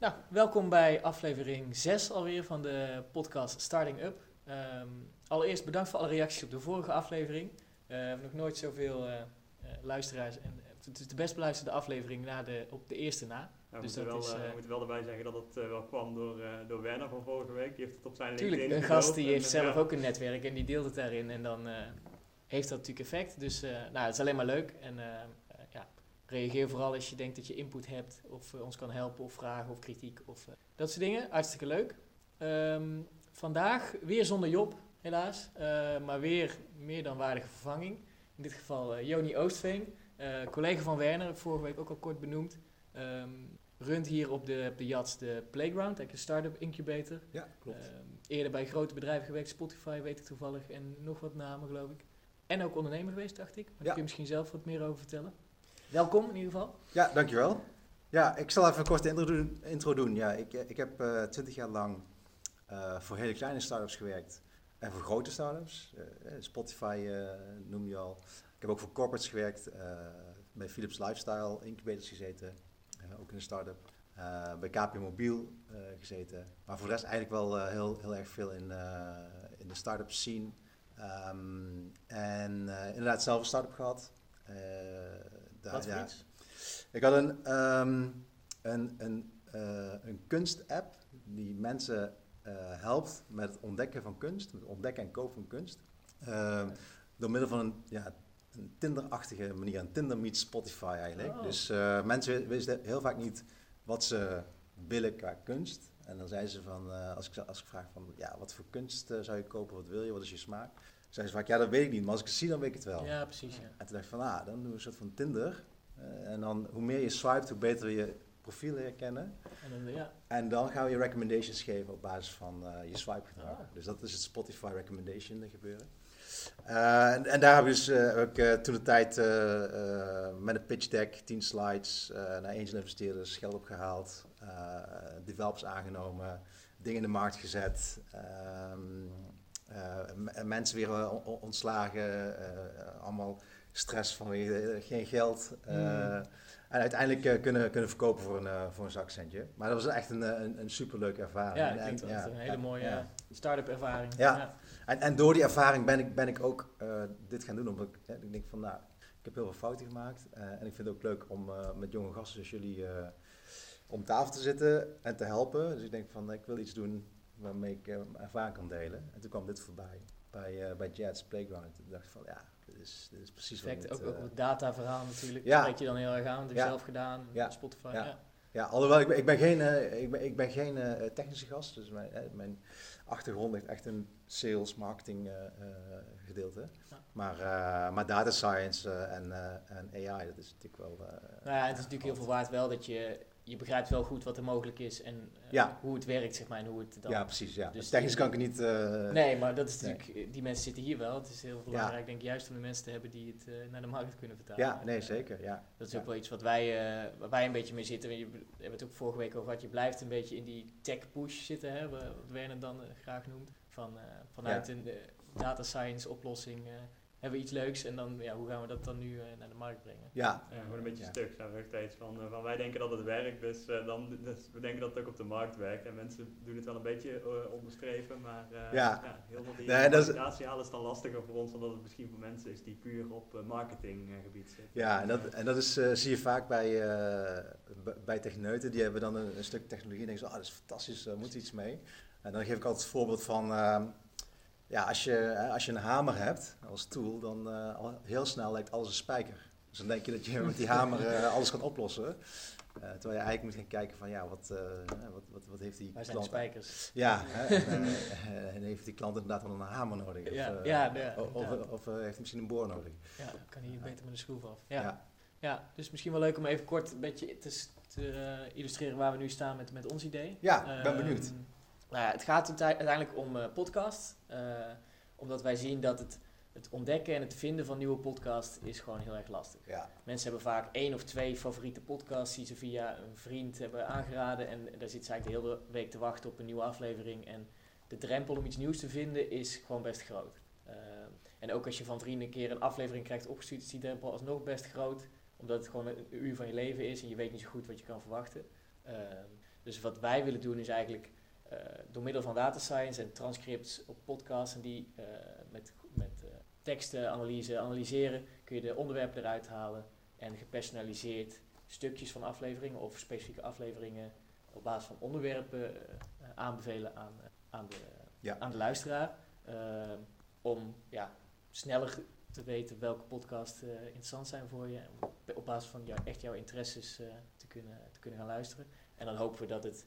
Nou, welkom bij aflevering 6 alweer van de podcast Starting Up. Ehm, allereerst bedankt voor alle reacties op de vorige aflevering. Eh, we hebben nog nooit zoveel eh, eh, luisteraars. En het is de best beluisterde aflevering na de, op de eerste na. Dus we moeten, wel, is, moeten wel erbij zeggen dat het wel kwam door, door Werner van vorige week. Die heeft het op zijn LinkedIn een gast die en, heeft zelf ja. ook een netwerk en die deelt het daarin. En dan heeft dat natuurlijk effect. Dus nou, het is alleen maar leuk. En reageer vooral als je denkt dat je input hebt. Of eh, ons kan helpen of vragen of kritiek. Of eh, dat soort dingen. Hartstikke leuk. Ehm, vandaag weer zonder Job, helaas. Eh, maar weer meer dan waardige vervanging. In dit geval Joni Oostveen. collega van Werner, vorige week ook al kort benoemd. Ehm, runt hier op de, op de Jats de Playground, eigenlijk een start-up incubator. Ja, klopt. Ehm, eerder bij grote bedrijven gewerkt, Spotify weet ik toevallig en nog wat namen geloof ik. En ook ondernemer geweest, dacht ik. Maar daar Ja. kun je misschien zelf wat meer over vertellen. Welkom in ieder geval. Ja, dankjewel. Ja, ik zal even een korte intro doen. Intro doen. Ja, ik, ik heb twintig jaar lang eh, voor hele kleine start-ups gewerkt en voor grote start-ups. Eh, eh, Spotify eh, noem je al. Ik heb ook voor corporates gewerkt, eh, bij Philips Lifestyle Incubators gezeten, eh, ook in een start-up. Eh, bij KP Mobiel eh, gezeten. Maar voor de rest eigenlijk wel eh, heel, heel erg veel in, eh, in de start-up scene. Ehm, en eh, inderdaad zelf een start-up gehad. Daar- wat voor ja, iets? ik had een, ehm, een, een, eh, een kunstapp die mensen eh, helpt met het ontdekken van kunst, met het ontdekken en kopen van kunst. Ehm, door middel van een, ja, een Tinder-achtige manier, een Tinder meets Spotify eigenlijk. Oh. Dus eh, mensen wisten heel vaak niet wat ze willen qua kunst. En dan zeiden ze van, als, ik, als ik vraag van, ja, wat voor kunst zou je kopen, wat wil je, wat is je smaak? Zeiden ze vaak, ja, dat weet ik niet, maar als ik het zie, dan weet ik het wel. Ja, precies. Ja. En toen dacht ik van, ah, dan doen we een soort van Tinder. Eh, en dan, hoe meer je swipet, hoe beter je profiel leren kennen. En dan, ja. En dan gaan we je recommendations geven op basis van eh, je swipe gedrag. Ah. Dus dat is het Spotify recommendation gebeuren. Eh, en, en daar heb ik dus heb ik, toen de tijd met een pitch deck, 10 slides, naar angel investeerders geld opgehaald, eh, developers aangenomen, dingen in de markt gezet, ehm, eh, mensen weer eh, on- on- ontslagen, eh, allemaal stress vanwege eh, geen geld. eh, Mm. En uiteindelijk eh, kunnen, kunnen verkopen voor een, eh, voor een zakcentje. Maar dat was echt een, eh, een, een superleuke ervaring. ja, dat klinkt en- ja, een hele mooie ja. eh, start-up ervaring. Ja. En, en door die ervaring ben ik, ben ik ook eh, dit gaan doen. Omdat ik, ik denk van, nou, ik heb heel veel fouten gemaakt. eh, en ik vind het ook leuk om eh, met jonge gasten zoals jullie eh, om tafel te zitten en te helpen. Dus ik denk van, ik wil iets doen waarmee ik mijn ervaring kan delen. En toen kwam dit voorbij bij, eh bij Jets Playground. En toen dacht ik van, ja, dit is, dit is precies wat ik Ook, ook eh, het dataverhaal natuurlijk. Ja. Dat je dan heel erg aan. Dat heb je Ja. zelf gedaan. Ja. Spotify. Ja. Ja. Alhoewel ik ben, ik ben geen, ik ben, ik ben geen technische gast, dus mijn, mijn achtergrond ligt echt een sales, marketing gedeelte. Maar, maar data science en, en AI, dat is natuurlijk wel... Nou ja, het is natuurlijk heel veel waard wel dat je, je begrijpt wel goed wat er mogelijk is en eh, Ja. hoe het werkt, zeg maar, en hoe het dan... ja, precies. Ja. Dus Technisch kan ik het niet... eh, Nee, maar dat is Nee. natuurlijk, die mensen zitten hier wel. Het is heel belangrijk, denk ik, juist om de mensen te hebben die het eh, naar de markt kunnen vertalen. Ja, nee, Eh, zeker. Ja. Dat is ook wel iets wat wij, eh, waar wij een beetje mee zitten. Je, we hebben het ook vorige week over gehad. Je blijft een beetje in die tech push zitten, hè, wat Werner dan eh, graag noemt. Van, eh, vanuit een eh, data science oplossing eh, hebben we iets leuks en dan, ja, hoe gaan we dat dan nu eh, naar de markt brengen? Ja, Ja, gewoon een beetje Ja. stuk zijn steeds van, eh, van wij denken dat het werkt, dus, eh, dan, dus we denken dat het ook op de markt werkt. En mensen doen het wel een beetje onderstreven, maar eh, Ja. heel veel die Nee, dat is- communicatie halen is dan lastiger voor ons, omdat het misschien voor mensen is die puur op eh, marketinggebied zitten. ja en, dat, en dat is, eh, zie je vaak bij, eh, bij techneuten. Die hebben dan een, een stuk technologie en denken ze, ah, dat is fantastisch, daar moet iets mee. En dan geef ik altijd het voorbeeld van... Ja, als je, als je een hamer hebt als tool, dan eh, al heel snel lijkt alles een spijker. Dus dan denk je dat je met die hamer eh, alles kan oplossen. Eh, terwijl je eigenlijk moet gaan kijken van ja, wat, eh, wat, wat, wat heeft die Wij klant... spijkers. Ja, hè, en, eh, en heeft die klant inderdaad wel een hamer nodig? Of, Ja, eh, ja, ja, of, of, heeft hij misschien een boor nodig? Ja, dan kan hij beter met een schroef af. Ja. Ja. Ja. dus misschien wel leuk om even kort een beetje te, illustreren waar we nu staan met, met ons idee. Ja, ik ben Ehm, benieuwd. Nou ja, het gaat uite- uiteindelijk om eh podcast. eh, omdat wij zien dat het, het ontdekken en het vinden van nieuwe podcasts is gewoon heel erg lastig. Ja, Mensen hebben vaak één of twee favoriete podcasts die ze via een vriend hebben aangeraden. En daar zit ze eigenlijk de hele week te wachten op een nieuwe aflevering. En de drempel om iets nieuws te vinden is gewoon best groot. Eh, en ook als je van vrienden een keer een aflevering krijgt opgestuurd, is die drempel alsnog best groot. Omdat het gewoon een uur van je leven is en je weet niet zo goed wat je kan verwachten. Dus wat wij willen doen is eigenlijk door middel van data science en transcripts op podcasts en die eh, met, met uh, tekstenanalyse analyseren, kun je de onderwerpen eruit halen en gepersonaliseerd stukjes van afleveringen of specifieke afleveringen op basis van onderwerpen aanbevelen aan, aan, de, ja. aan de luisteraar. om ja, sneller te weten welke podcast interessant zijn voor je. Om op basis van jou, echt jouw interesses te, kunnen, te kunnen gaan luisteren. En dan hopen we dat het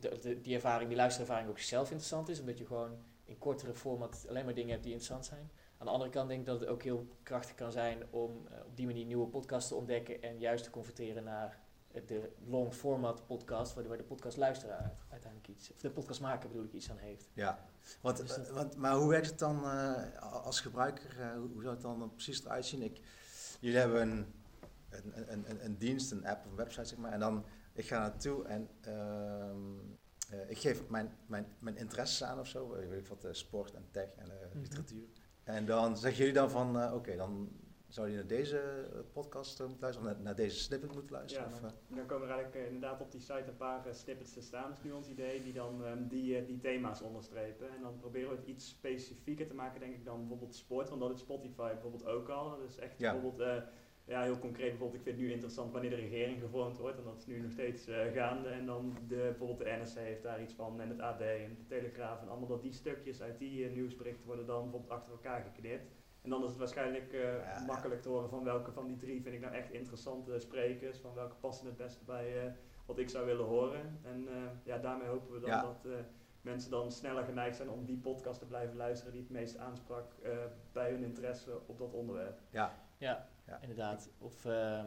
de, de, die ervaring, die luisterervaring ook zelf interessant is. Omdat je gewoon in kortere format alleen maar dingen hebt die interessant zijn. Aan de andere kant denk ik dat het ook heel krachtig kan zijn om uh, op die manier nieuwe podcasts te ontdekken en juist te converteren naar de long format podcast, waardoor de podcastluisteraar uiteindelijk iets, of de podcastmaker bedoel ik, iets aan heeft. Ja, want, dus want, maar hoe werkt het dan uh, als gebruiker? hoe zou het dan precies eruit zien? Ik, jullie hebben een, een, een, een, dienst, een app, een website zeg maar, en dan ik ga naartoe en uh, ik geef mijn, mijn, mijn interesses aan of zo, weet ik wat, uh, sport en tech en mm -hmm. literatuur. En dan zeggen jullie dan van, oké, dan zou je naar deze podcast moeten luisteren, of naar, naar, deze snippet moeten luisteren? Ja, of, dan komen er eigenlijk inderdaad op die site een paar snippets te staan, dat is nu ons idee, die dan um, die, die thema's onderstrepen. En dan proberen we het iets specifieker te maken, denk ik, dan bijvoorbeeld sport, want dat is Spotify bijvoorbeeld ook al. Dus echt ja. bijvoorbeeld ja, heel concreet bijvoorbeeld, ik vind het nu interessant wanneer de regering gevormd wordt en dat is nu nog steeds uh, gaande. En dan de, bijvoorbeeld de NRC heeft daar iets van en het AD en de Telegraaf en allemaal dat die stukjes uit die uh, nieuwsberichten worden dan bijvoorbeeld achter elkaar geknipt. En dan is het waarschijnlijk uh, ja, makkelijk te horen van welke van die drie vind ik nou echt interessante sprekers, van welke passen het beste bij wat ik zou willen horen. En ja, daarmee hopen we dan ja. dat mensen dan sneller geneigd zijn om die podcast te blijven luisteren die het meest aansprak bij hun interesse op dat onderwerp. Ja, ja, ja. inderdaad. Of uh,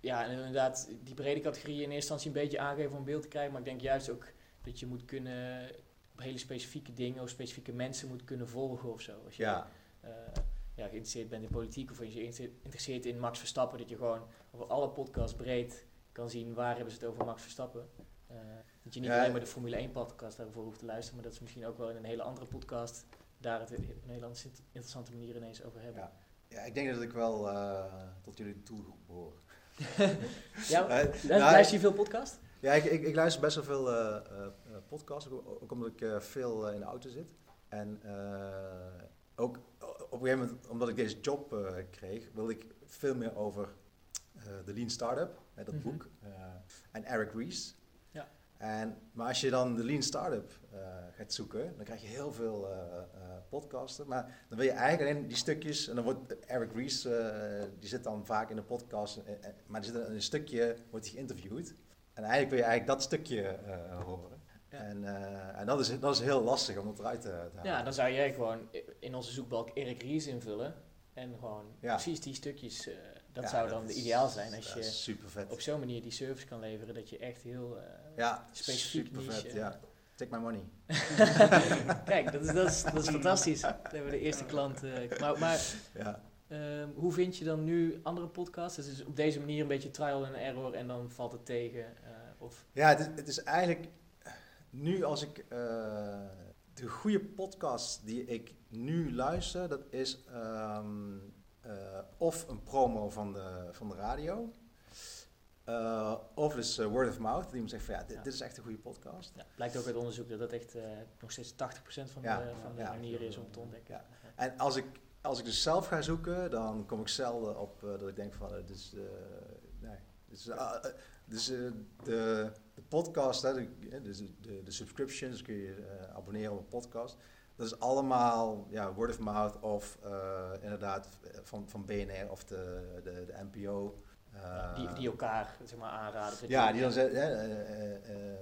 ja, en inderdaad die brede categorieën in eerste instantie een beetje aangeven om beeld te krijgen. Maar ik denk juist ook dat je moet kunnen op hele specifieke dingen of specifieke mensen moet kunnen volgen of zo. Als je ja. Uh, ja, geïnteresseerd bent in politiek of als je geïnteresseerd in Max Verstappen, dat je gewoon over alle podcasts breed kan zien waar hebben ze het over Max Verstappen. Uh, dat je niet Ja. alleen maar de Formule 1 podcast daarvoor hoeft te luisteren, maar dat ze misschien ook wel in een hele andere podcast daar het op een hele interessante manier ineens over hebben. Ja. Ja, ik denk dat ik wel uh, tot jullie toe behoor. ja, Eh, nou, luister je veel podcast? Ja, ik, ik, ik luister best wel veel eh, eh, eh, podcasts, ook, ook omdat ik eh, veel eh, in de auto zit. En eh, ook op een gegeven moment, omdat ik deze job eh, kreeg, wilde ik veel meer over eh, de Lean Startup, hè, dat Mhm. boek, eh, en Eric Ries. En, maar als je dan de Lean Startup eh, gaat zoeken, dan krijg je heel veel eh, podcasten. Maar dan wil je eigenlijk alleen die stukjes, en dan wordt Eric Ries, die zit dan vaak in de podcast, maar die zit een stukje, wordt hij geïnterviewd. En eigenlijk wil je eigenlijk dat stukje horen. Ja. En, en dat, is, dat is heel lastig om dat eruit te, te halen. Ja, dan zou jij gewoon in onze zoekbalk Erik Ries invullen en gewoon Ja. precies die stukjes, dat Ja, zou dan ideaal zijn als je op zo'n manier die service kan leveren dat je echt heel... eh, Ja, specifiek super niche, vet. Ja. Take my money. Kijk, dat is, dat, is, dat is fantastisch. Dan hebben we de eerste klant. eh, maar maar Ja. ehm, hoe vind je dan nu andere podcasts? Is op deze manier een beetje trial and error en dan valt het tegen. eh, of, Ja, het is, het is eigenlijk nu als ik de goede podcast die ik nu luister, dat is ehm, eh, of een promo van de, van de radio. eh, of dus eh, word of mouth, die me zegt van ja, dit, Ja. dit is echt een goede podcast. ja, blijkt ook uit onderzoek dat dat echt eh, nog steeds 80% van Ja, de, van de manier is om te ontdekken. Ja. En als ik, als ik dus zelf ga zoeken, dan kom ik zelden op eh, dat ik denk van, eh, dit is, eh, nee, dit is, eh, dus eh, de, de podcast, hè, de, eh, dus de, de, subscriptions, kun je eh, abonneren op een podcast. Dat is allemaal ja, word of mouth of eh, inderdaad van, van BNR of de, de, de NPO. Eh, die, die elkaar zeg maar, aanraden. Ja, die dan zeggen. eh, eh, eh,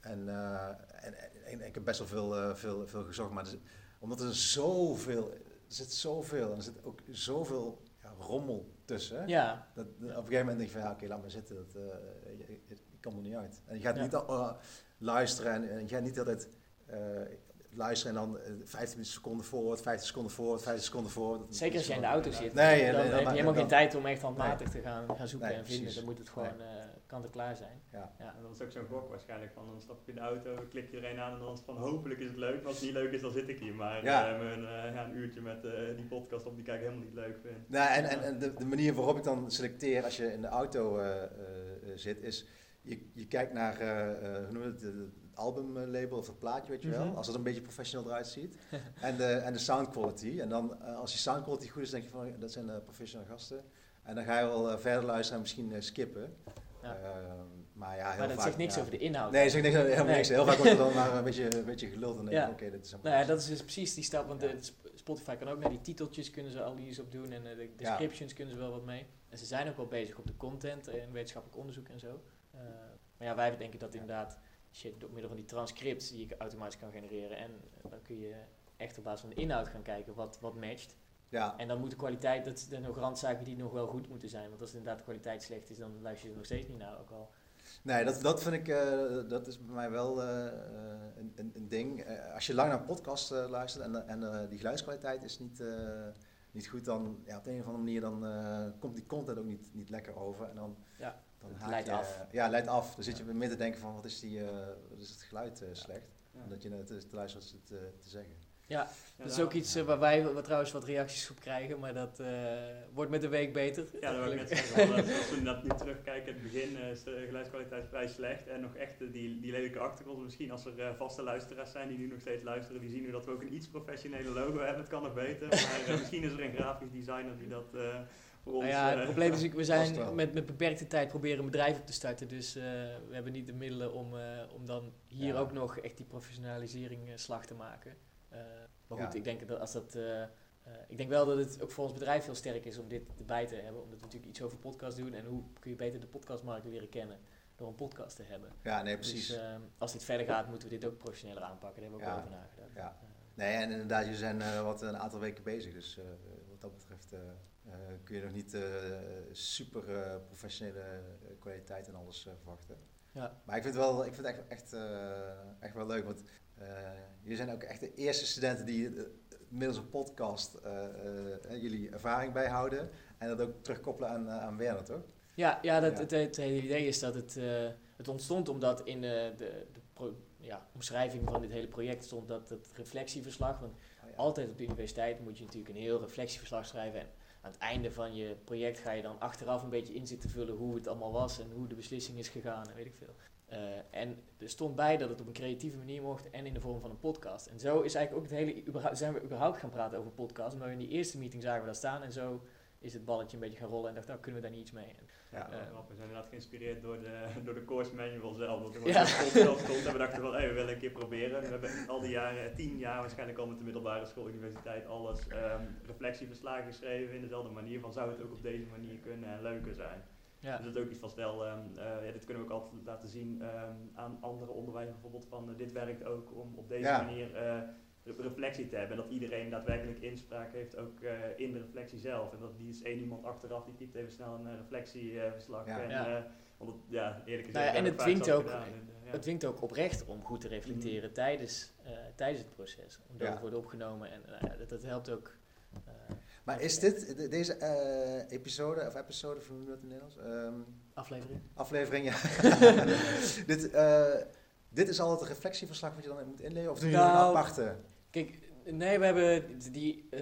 en, eh, en, en, ik heb best wel veel, eh, veel, veel gezocht, maar er zit- omdat er zoveel, er zit zoveel en er zit ook zoveel ja, rommel tussen. Ja, Dat, op een gegeven moment denk je van ja, oké, laat maar zitten. Dat, eh, je, je- je kan er niet uit. En je gaat Ja. niet al, eh, luisteren en, en je gaat niet altijd eh, luisteren en dan eh, 15 seconden voor, 15 seconden voor, 15 seconden voor. Zeker als je in de auto zit. Nee, nee, dan nee, heb je helemaal dan- geen tijd om echt handmatig te gaan, gaan zoeken Nee, en vinden. precies. Dan moet het gewoon eh, kant en klaar zijn. Ja. Ja. En dat is ook zo'n gok waarschijnlijk van dan stap je in de auto, klik je er een aan en dan is het van hopelijk is het leuk. Maar als het niet leuk is, dan zit ik hier. Maar Ja. eh, mijn, eh, ja, een uurtje met eh, die podcast op die kijk ik helemaal niet leuk vind. Nou, en, en, en de, de manier waarop ik dan selecteer als je in de auto eh, eh, zit, is je, je kijkt naar, eh, eh, hoe noem je het, het albumlabel of het plaatje, weet je wel. Mhm. Als het een beetje professioneel eruit ziet. en, de, en de sound quality. En dan, eh, als die sound quality goed is, denk je van, dat zijn eh, professionele gasten. En dan ga je wel eh, verder luisteren en misschien skippen. Ja. Ehm, maar ja, heel maar dat vaak, zegt niks ja. over de inhoud. Nee, zeg niks, helemaal Nee. niks. Heel vaak wordt er dan maar een beetje, een beetje geluld en denk je, Ja. oké, dit is Nou ja, dat is dus precies die stap, want de Sp- Spotify kan ook naar die titeltjes kunnen ze al iets op doen en de descriptions kunnen ze wel wat mee. En ze zijn ook wel bezig op de content en wetenschappelijk onderzoek en zo. Maar ja, wij denken dat inderdaad, je door middel van die transcripts die je automatisch kan genereren en eh, dan kun je echt op basis van de inhoud gaan kijken wat, wat matcht. Ja, En dan moet de kwaliteit, dat zijn nog randzaken die nog wel goed moeten zijn. Want als inderdaad de kwaliteit slecht is, dan luister je er nog steeds niet naar. Ook al. Nee, dat, dat vind ik, eh, dat is bij mij wel eh, een, een, een ding. Als je lang naar een podcast eh, luistert en, en die geluidskwaliteit is niet, niet goed, dan ja, op de een of andere manier dan, komt die content ook niet, niet lekker over. En dan, Ja, dan het haak leidt je, af. Ja, leidt af. Dan zit je midden te denken van wat is, die, eh, wat is het geluid eh, slecht. Ja. En dat je het te luisteren wat ze te, te zeggen. Ja, dat is daar- ook iets eh, waar wij wat, trouwens wat reacties op krijgen, maar dat eh, wordt met de week beter. Ja, dat wil ik net zeggen. eh, Als we dat nu terugkijken, in het begin eh, is de geluidskwaliteit vrij slecht. En nog echt eh, die, die lelijke achtergrond. Misschien als er eh, vaste luisteraars zijn die nu nog steeds luisteren, die zien nu dat we ook een iets professionele logo hebben. Het kan nog beter. Maar eh, misschien is er een grafisch designer die dat eh, voor ons... Nou ja, het eh, probleem is, we zijn met, met beperkte tijd proberen een bedrijf op te starten. Dus eh, we hebben niet de middelen om, eh, om dan hier Ja. ook nog echt die professionalisering slag te maken. Maar goed, Ja. ik denk dat als dat. ik denk wel dat het ook voor ons bedrijf heel sterk is om dit erbij te hebben. Omdat we natuurlijk iets over podcast doen. En hoe kun je beter de podcastmarkt leren kennen door een podcast te hebben. Ja, nee, precies. Dus als dit verder gaat, moeten we dit ook professioneler aanpakken. Daar hebben we ook Ja. over nagedacht. Ja. Nee, en inderdaad, jullie zijn wat een aantal weken bezig. Dus wat dat betreft kun je nog niet eh, super eh, professionele eh, kwaliteit en alles eh, verwachten. ja. Maar ik vind het wel, ik vind het echt, echt, eh, echt wel leuk, want eh, jullie zijn ook echt de eerste studenten die eh, middels een podcast eh, eh, jullie ervaring bijhouden en dat ook terugkoppelen aan, eh, aan Werner, toch? Ja, ja, dat, Ja. Het, het hele idee is dat het, eh, het ontstond omdat in de, de, de pro- ja, omschrijving van dit hele project stond dat het reflectieverslag, want Oh, ja. altijd op de universiteit moet je natuurlijk een heel reflectieverslag schrijven en aan het einde van je project ga je dan achteraf een beetje in zitten vullen hoe het allemaal was en hoe de beslissing is gegaan en weet ik veel. Eh, en er stond bij dat het op een creatieve manier mocht en in de vorm van een podcast. En zo is eigenlijk ook het hele, zijn we überhaupt gaan praten over podcast, omdat we in die eerste meeting zagen we dat staan en zo is het balletje een beetje gaan rollen en dacht, nou kunnen we daar niet iets mee. En Ja. Eh, grappig. We zijn inderdaad geïnspireerd door de, door de course manual zelf. Dat er gewoon Ja. podcast stond en we dachten van, hey, we willen een keer proberen. We hebben al die jaren, tien jaar waarschijnlijk al met de middelbare school, universiteit, alles ehm, reflectieverslagen geschreven in dezelfde manier. Van zou het ook op deze manier kunnen en leuker zijn. ja. Dus dat is ook iets van stel, ehm, eh, ja, dit kunnen we ook altijd laten zien ehm, aan andere onderwijs bijvoorbeeld van eh, dit werkt ook om op deze Ja. manier eh, reflectie te hebben. En dat iedereen daadwerkelijk inspraak heeft ook eh, in de reflectie zelf. En dat die is één iemand achteraf die typt even snel een eh, reflectieverslag. Ja. en, Ja. eh, want het, ja, eerlijk gezegd, Nou ja, en het dwingt ook- gedaan. En, ja. Het dwingt ook oprecht om goed te reflecteren tijdens, eh, tijdens het proces. Omdat Ja. het wordt opgenomen en nou ja, dat, dat helpt ook. Maar is dit, de- deze eh, episode, of episode, hoe noem je dat in het Nederlands? Ehm, aflevering. aflevering, ja. dit, eh, dit is altijd een reflectieverslag wat je dan moet inleveren? Of doe je nog Nou, een aparte? Kijk, nee, we hebben die, eh,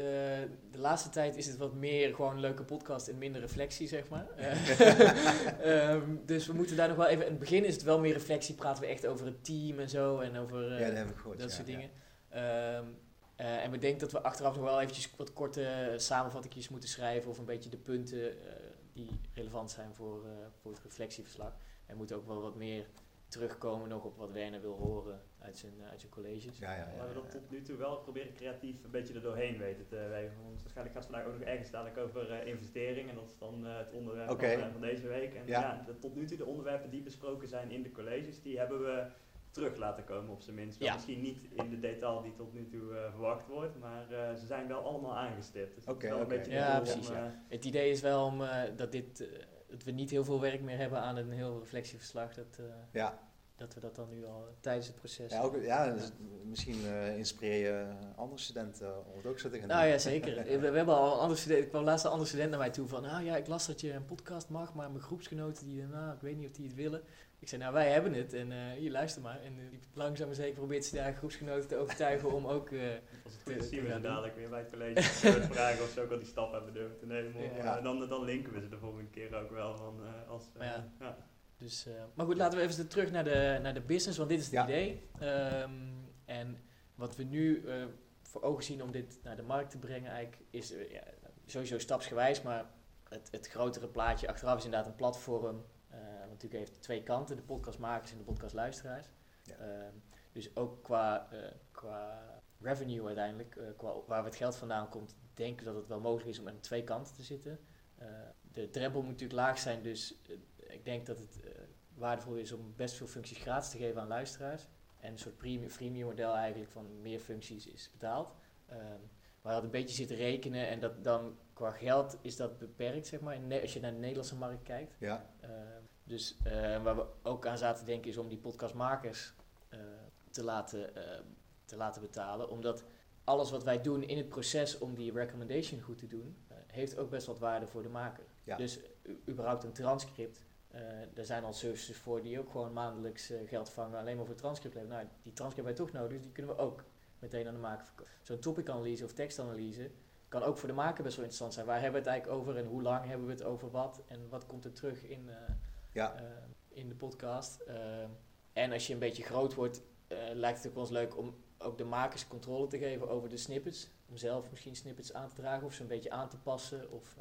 de laatste tijd is het wat meer gewoon een leuke podcast en minder reflectie, zeg maar. Eh, ehm, dus we moeten daar nog wel even, in het begin is het wel meer reflectie, praten we echt over het team en zo en over ja, dat heb ik gehoord. dat ja, soort ja. dingen. En we denken dat we achteraf nog wel eventjes wat korte samenvattingjes moeten schrijven of een beetje de punten eh, die relevant zijn voor, voor het reflectieverslag. En moeten ook wel wat meer terugkomen nog op wat Werner wil horen uit zijn, eh, uit zijn colleges. Ja, ja, ja, Maar we ja. tot nu toe wel proberen creatief een beetje er doorheen weten te wegen. Want waarschijnlijk gaat het vandaag ook nog ergens dadelijk over eh, investering. En dat is dan eh, het onderwerp van, van deze week. En Ja. ja, de- tot nu toe de onderwerpen die besproken zijn in de colleges, die hebben we terug laten komen op zijn minst. Misschien niet in de detail die tot nu toe eh, verwacht wordt, maar eh, ze zijn wel allemaal aangestipt. Dus dat Oké, is wel oké. een beetje Ja, om, precies, Het idee is wel om, eh, dat, dit, eh, dat we niet heel veel werk meer hebben aan een heel reflectieverslag. Dat, eh, Ja, dat we dat dan nu al tijdens het proces... ja, ook, ja dus misschien eh, inspireer je andere studenten om het ook zo te gaan Nou doen. ja, zeker. We, we hebben al een andere student, ik kwam laatst een andere student naar mij toe van, nou ja, ik las dat je een podcast mag, maar mijn groepsgenoten die, eh, nou, ik weet niet of die het willen. Ik zei, nou wij hebben het en eh, hier luister maar. En eh, die langzaam maar zeker probeert ze daar groepsgenoten te overtuigen om ook... eh, Als het te- goed is, zien we ze dadelijk weer bij het college eh, vragen of ze ook al die stap hebben durven te nemen. Ja. eh, dan, dan linken we ze de volgende keer ook wel. Van, eh, als, eh, ja. Dus, eh, maar goed, laten we even terug naar de, naar de business, want dit is het Ja. idee. Ehm, en wat we nu eh, voor ogen zien om dit naar de markt te brengen, eigenlijk is eh, ja, sowieso stapsgewijs, maar het, het grotere plaatje achteraf is inderdaad een platform. wat natuurlijk heeft twee kanten, de podcastmakers en de podcastluisteraars. Ja. Ehm, dus ook qua, qua revenue uiteindelijk, qua waar het geld vandaan komt, denken dat het wel mogelijk is om aan twee kanten te zitten. De drempel moet natuurlijk laag zijn, dus ik denk dat het eh, waardevol is om best veel functies gratis te geven aan luisteraars. En een soort premium, freemium model eigenlijk van meer functies is betaald. Ehm we hadden een beetje zitten rekenen en dat dan qua geld is dat beperkt, zeg maar, als je naar de Nederlandse markt kijkt. Ja, Ehm, dus eh, waar we ook aan zaten te denken is om die podcastmakers eh, te, laten, eh, te laten betalen. Omdat alles wat wij doen in het proces om die recommendation goed te doen, heeft ook best wat waarde voor de maker. Ja. Dus überhaupt een transcript. Eh er zijn al services voor die ook gewoon maandelijks eh, geld vangen alleen maar voor transcript hebben. Nou, die transcript hebben wij toch nodig, dus die kunnen we ook meteen aan de maker verkopen. Zo'n topicanalyse of tekstanalyse kan ook voor de maker best wel interessant zijn. Waar hebben we het eigenlijk over en hoe lang hebben we het over wat en wat komt er terug in, eh, ja, in de podcast. En als je een beetje groot wordt, lijkt het ook wel eens leuk om ook de makers controle te geven over de snippets. Om zelf misschien snippets aan te dragen of ze een beetje aan te passen. Of,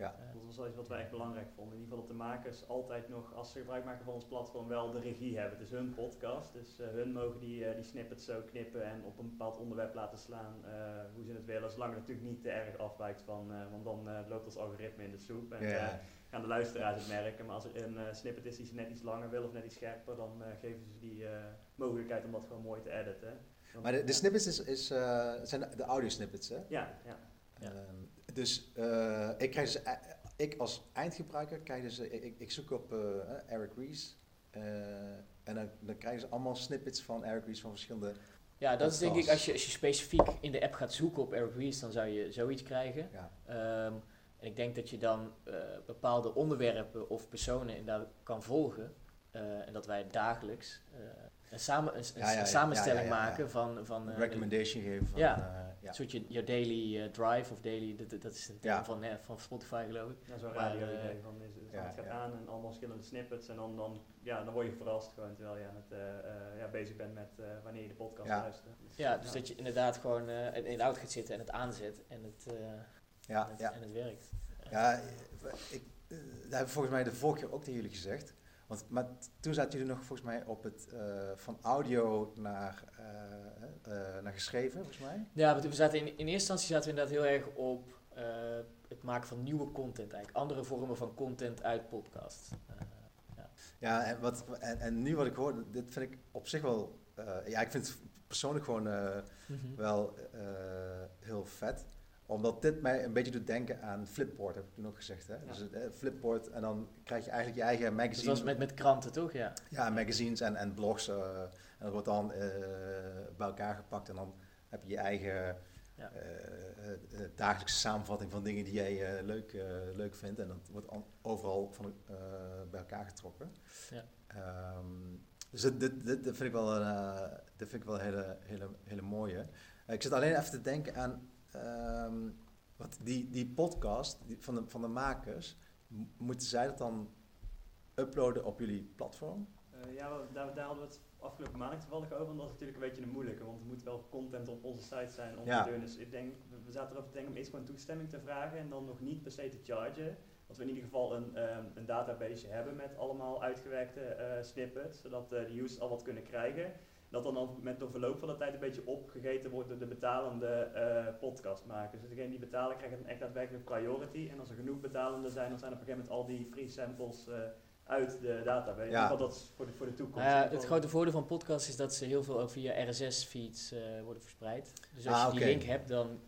Ja. eh, Dat was wel iets wat wij echt belangrijk vonden. In ieder geval dat de makers altijd nog, als ze gebruik maken van ons platform, wel de regie hebben. Het is hun podcast, dus eh, hun mogen die, eh, die snippets zo knippen en op een bepaald onderwerp laten slaan eh, hoe ze het willen. Zolang het natuurlijk niet te erg afwijkt van, eh, want dan eh, loopt ons algoritme in de soep. En, ja, eh, gaan de luisteraars het merken. Maar als er een eh, snippet is die ze net iets langer willen of net iets scherper, dan eh, geven ze die eh, mogelijkheid om dat gewoon mooi te editen. Want- Maar de, snippets is, is, eh, zijn de audio snippets, hè? Ja, ja. Ja. Ehm, dus eh, ik, krijg dus, eh, ik als eindgebruiker krijg dus, eh, ik, ik zoek op eh, Eric Ries. eh, en dan, dan krijgen ze allemaal snippets van Eric Ries van verschillende. ja, dat is denk ik, als je, als je specifiek in de app gaat zoeken op Eric Ries, dan zou je zoiets krijgen. Ja, Ehm, en ik denk dat je dan eh, bepaalde onderwerpen of personen inderdaad kan volgen. Eh, en dat wij dagelijks eh, een, samen, een, Ja, ja, ja, samenstelling ja, ja, ja, ja. maken van... van eh, de- recommendation geven van. Ja. eh, ja. Een soort je, je daily eh, drive of daily, dat, dat- is een term Ja. van, van Spotify geloof ik. Ja, zo'n radio idee van is, is ja, het gaat ja. aan en allemaal verschillende snippets en dan, dan, ja, dan word je verrast gewoon terwijl je aan het, eh, eh, ja, bezig bent met eh, wanneer je de podcast Ja. luistert. Dus, Ja, dus dat je inderdaad gewoon eh, in de auto gaat zitten en het aanzet en het, eh, Ja, en het, ja. en het werkt. Ja, ik, dat heb ik volgens mij de vorige keer ook tegen jullie gezegd. Want, maar toen zaten jullie nog volgens mij op het eh, van audio naar, eh, eh, naar geschreven, volgens mij. Ja, we, zaten in, in eerste instantie zaten we inderdaad heel erg op het maken van nieuwe content eigenlijk. Andere vormen van content uit podcast. Eh, Ja, en, wat, en, en nu wat ik hoor, dit vind ik op zich wel, ja, ik vind het persoonlijk gewoon eh, wel heel vet. Omdat dit mij een beetje doet denken aan Flipboard, heb ik toen ook gezegd. Hè? Ja. Dus het, eh, Flipboard, en dan krijg je eigenlijk je eigen magazine. was met, met kranten toch? Ja. Ja, magazines en, en blogs. eh, en dat wordt dan eh, bij elkaar gepakt en dan heb je je eigen Ja. eh, dagelijkse samenvatting van dingen die jij leuk, leuk vindt. En dat wordt overal van, bij elkaar getrokken. Ja. Ehm, dus dit, dit, dit, vind ik wel, dit vind ik wel een hele, hele, hele mooie. Ik zit alleen even te denken aan wat die, die podcast die, van, de, van de makers. Moeten zij dat dan uploaden op jullie platform? Eh, ja, daar, daar hadden we het afgelopen maandag toevallig over. En dat is natuurlijk een beetje een moeilijke, want er moet wel content op onze site zijn om Ja. te doen. Dus ik denk, we- zaten erover te denken om eerst gewoon toestemming te vragen en dan nog niet per se te chargen. Dat we in ieder geval een, ehm, een database hebben met allemaal uitgewerkte eh, snippets, zodat eh, de users al wat kunnen krijgen. Dat dan al met de verloop van de tijd een beetje opgegeten wordt door de betalende eh, podcastmakers. Dus degene die betalen krijgen dan echt daadwerkelijk priority. En als er genoeg betalenden zijn, dan zijn op een gegeven moment al die free samples eh, uit de database. Ja. Dat is voor de, voor de toekomst. Ieder het grote voordeel van podcasts is dat ze heel veel ook via RSS-feeds worden verspreid. Dus als Ah, je die link hebt, dan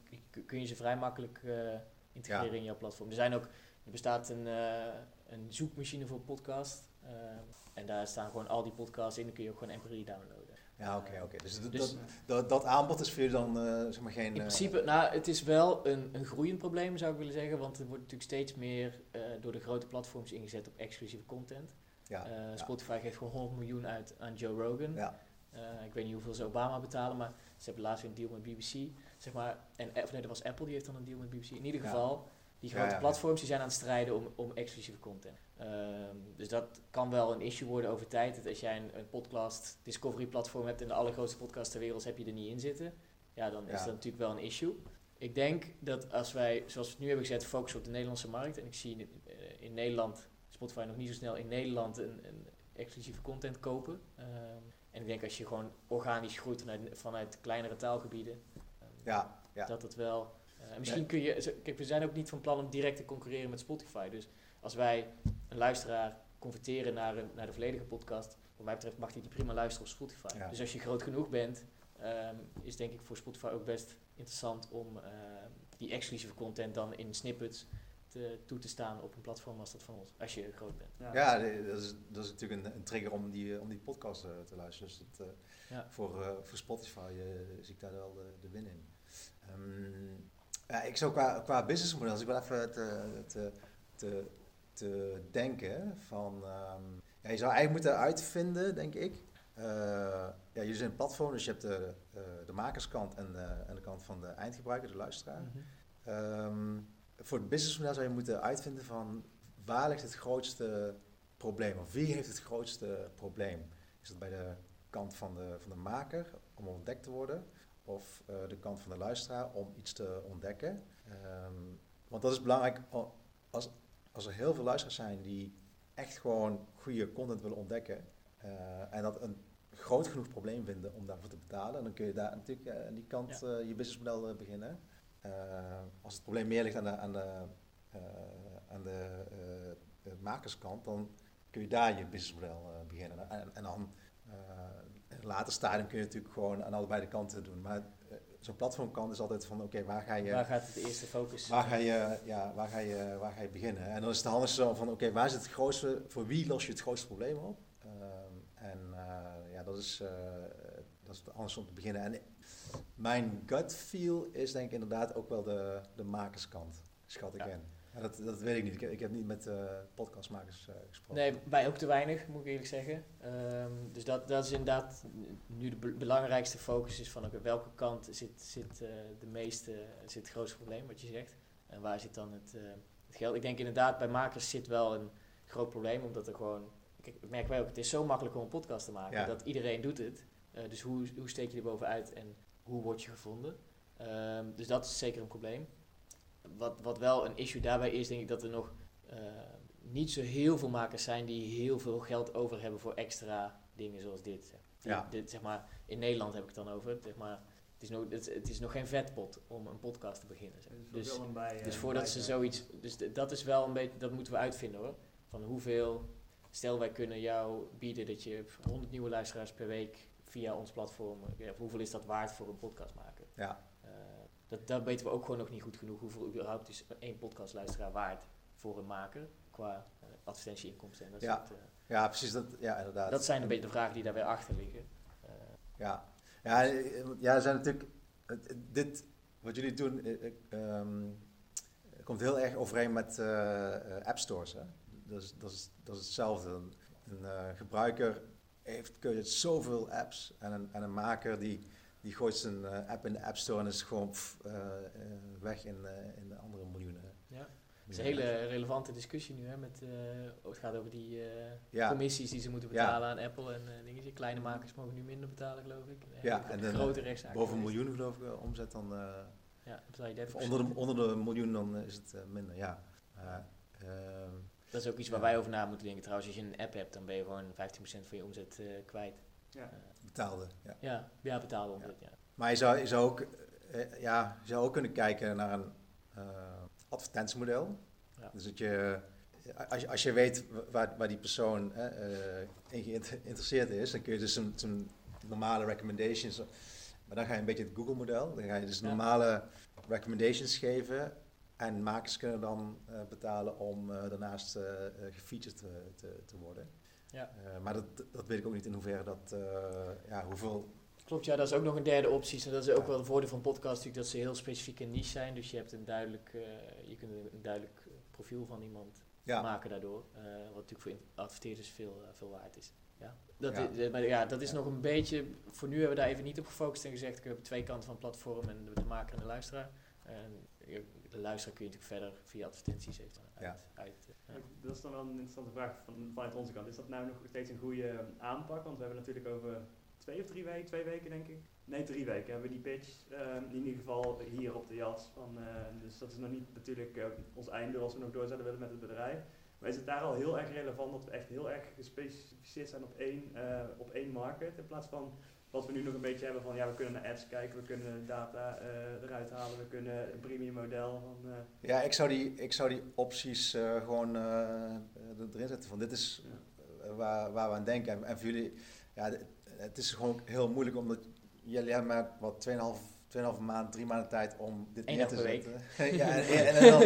kun je ze vrij makkelijk eh, integreren Ja. in jouw platform. Er, zijn ook, er bestaat een, eh, een zoekmachine voor podcast. eh, en daar staan gewoon al die podcasts in. Dan kun je ook gewoon MP3 downloaden. Ja, oké, oké. Dus, dat- Dus- dat, dat, dat aanbod is voor jullie dan eh, zeg maar geen... In eh, principe, nou, het is wel een, een groeiend probleem zou ik willen zeggen. Want er wordt natuurlijk steeds meer eh, door de grote platforms ingezet op exclusieve content. ja, ja. Spotify geeft gewoon 100 miljoen uit aan Joe Rogan. Ja, ik weet niet hoeveel ze Obama betalen, maar ze hebben laatst weer een deal met BBC. Zeg maar, en of nee, dat was Apple, die heeft dan een deal met BBC. In ieder geval, Die grote platforms die zijn aan het strijden om, om exclusieve content. Ehm, dus dat kan wel een issue worden over tijd. Dat als jij een, een podcast discovery platform hebt en de allergrootste podcast ter wereld heb je er niet in zitten. Ja, dan is dat natuurlijk wel een issue. Ik denk dat als wij, zoals we het nu hebben gezet, focussen op de Nederlandse markt. En ik zie in, eh, in Nederland, Spotify nog niet zo snel in Nederland een, een exclusieve content kopen. Ehm, en ik denk als je gewoon organisch groeit vanuit, vanuit kleinere taalgebieden, ehm, Ja, ja. dat het wel. en misschien Nee. kun je. Kijk, we zijn ook niet van plan om direct te concurreren met Spotify. Dus als wij een luisteraar converteren naar, een, naar de volledige podcast, wat mij betreft mag hij die prima luisteren op Spotify. Ja. Dus als je groot genoeg bent, ehm, is denk ik voor Spotify ook best interessant om ehm, die exclusieve content dan in snippets te, toe te staan op een platform als dat van ons, als je groot bent. Ja, dat is, dat is natuurlijk een, een trigger om die, om die podcast eh, te luisteren. Dus dat, eh, Ja. voor, eh, voor Spotify zie ik daar wel de, de win in. Ehm, ja, ik zou qua, qua businessmodel, als ik wel even te, te, te, te denken van... ehm, ja, je zou eigenlijk moeten uitvinden, denk ik. Eh, ja, jullie zijn een platform, dus je hebt de, eh, de makerskant en de, en de kant van de eindgebruiker, de luisteraar. Ehm, voor het businessmodel zou je moeten uitvinden van waar ligt het grootste probleem? Of wie heeft het grootste probleem? Is het bij de kant van de, van de maker om ontdekt te worden? Of eh, de kant van de luisteraar om iets te ontdekken? Ehm, want dat is belangrijk al- als, als er heel veel luisteraars zijn die echt gewoon goede content willen ontdekken. eh, en dat een groot genoeg probleem vinden om daarvoor te betalen. Dan kun je daar natuurlijk eh, aan die kant eh, je businessmodel beginnen. Als het probleem meer ligt aan de, aan de, aan de, makerskant, dan kun je daar je businessmodel beginnen. En, en dan eh, in een later stadium kun je natuurlijk gewoon aan allebei de kanten doen. Maar zo'n platformkant is altijd van, oké, waar ga je... Waar gaat het eerste focus? Waar ga je, ja, waar ga je, waar ga je beginnen? En dan is het handigste zo van, oké, waar zit het grootste, voor wie los je het grootste probleem op? Ehm, en eh, ja, dat is, eh, dat is het handigste om te beginnen. En mijn gut feel is denk ik inderdaad ook wel de, de makerskant, schat ik Ja. in. Ja, dat, dat weet ik niet. Ik heb, ik heb niet met eh, podcastmakers eh, gesproken. Nee, wij ook te weinig, moet ik eerlijk zeggen. Ehm, dus dat, dat is inderdaad nu de be- belangrijkste focus is van welke kant zit, zit eh, de meeste, zit het grootste probleem, wat je zegt. En waar zit dan het, het geld? Ik denk inderdaad, bij makers zit wel een groot probleem, omdat er gewoon, kijk, ik merk wij ook, het is zo makkelijk om een podcast te maken, Ja. dat iedereen doet het. Dus hoe, hoe steek je er bovenuit en hoe word je gevonden? Ehm, dus dat is zeker een probleem. Wat, wat wel een issue daarbij is, denk ik dat er nog eh, niet zo heel veel makers zijn die heel veel geld over hebben voor extra dingen zoals dit. Ja. dit zeg maar, in Nederland heb ik het dan over. Zeg maar, het, is nog, het, het is nog geen vetpot om een podcast te beginnen. zeg. Dus, bij, eh, dus voordat bij ze zoiets. Dus dat is wel een beetje. Dat moeten we uitvinden hoor. Van hoeveel. Stel wij kunnen jou bieden dat je 100 nieuwe luisteraars per week via ons platform. ja, hoeveel is dat waard voor een podcast maken? Ja, Eh, dat, dat weten we ook gewoon nog niet goed genoeg. Hoeveel überhaupt is één podcastluisteraar waard voor een maker qua eh, advertentieinkomsten en dat Ja. soort, eh, ja precies. Dat, ja, inderdaad. dat zijn een beetje de vragen die daar weer achter liggen. Eh, Ja, ja, ja er zijn natuurlijk. Dit, wat jullie doen, eh, eh, ehm, komt heel erg overeen met app stores. Hè? Dat, is, dat, is, dat is hetzelfde. Een, een gebruiker heeft keuze zoveel apps en een, en een maker die, die gooit zijn eh, app in de app store en is gewoon pff, eh, eh, weg in, eh, in de andere miljoenen. ja. Het is een hele relevante discussie nu. Hè, met, eh, het gaat over die eh, Ja. commissies die ze moeten Ja. betalen aan Apple en eh dingen. Kleine makers mogen nu minder betalen, geloof ik. En Ja, en grote rechtszaken. Boven een miljoen geloof ik omzet dan. eh, Ja, dan betaal je 30%. of onder, de, onder de miljoen dan is het eh, minder. Ja. Ehm, Dat is ook iets waar wij over na moeten denken. Trouwens, als je een app hebt, dan ben je gewoon 15% van je omzet eh, kwijt. Ja. Eh, betaalde. Ja. ja, ja, betaalde omzet, ja. Maar je zou, je zou, ook, eh, ja, je zou ook kunnen kijken naar een eh, advertentiemodel. Ja. Dus dat je, als je, als je weet waar, waar die persoon eh, eh, in geïnteresseerd is, dan kun je dus zijn, zijn normale recommendations, maar dan ga je een beetje het Google-model. Dan ga je dus Ja. normale recommendations geven en makers kunnen dan eh, betalen om eh, daarnaast eh, eh, gefeatured te, te, te worden. Ja. Eh, maar dat, dat weet ik ook niet in hoeverre dat, eh, ja, hoeveel Klopt, ja, dat is ook nog een derde optie. En dat is ook wel een voordeel van podcast natuurlijk, dat ze heel specifiek een niche zijn. Dus je hebt een duidelijk, eh, je kunt een duidelijk profiel van iemand ja, maken daardoor. wat natuurlijk voor adverteerders veel, veel waard is. Ja. Dat, Ja. Is, maar ja, dat is nog een beetje, voor nu hebben we daar even niet op gefocust en gezegd, we hebben twee kanten van het platform en de, de maker en de luisteraar. En de luisteraar kun je natuurlijk verder via advertenties heeft uit. Ja. uit eh. Dat is dan wel een interessante vraag van, vanuit onze kant. Is dat nou nog steeds een goede aanpak? Want we hebben natuurlijk over twee of drie weken, twee weken denk ik. Nee, drie weken hebben we die pitch. ehm, in ieder geval hier op de jas. Van, eh, dus dat is nog niet natuurlijk ons einddoel als we nog door zouden willen met het bedrijf. Maar is het daar al heel erg relevant dat we echt heel erg gespecificeerd zijn op één, eh, op één market? In plaats van wat we nu nog een beetje hebben van ja, we kunnen naar ads kijken, we kunnen data eh, eruit halen, we kunnen een premium model van... eh, Ja, ik zou die, ik zou die opties eh, gewoon eh, erin zetten. Van dit is waar, waar we aan denken. En, en voor jullie, ja, het is gewoon heel moeilijk omdat jullie hebben maar wat 2,5 2,5 maand, drie maanden tijd om dit Eén neer dag te per week. zetten. ja, en, en, en dan,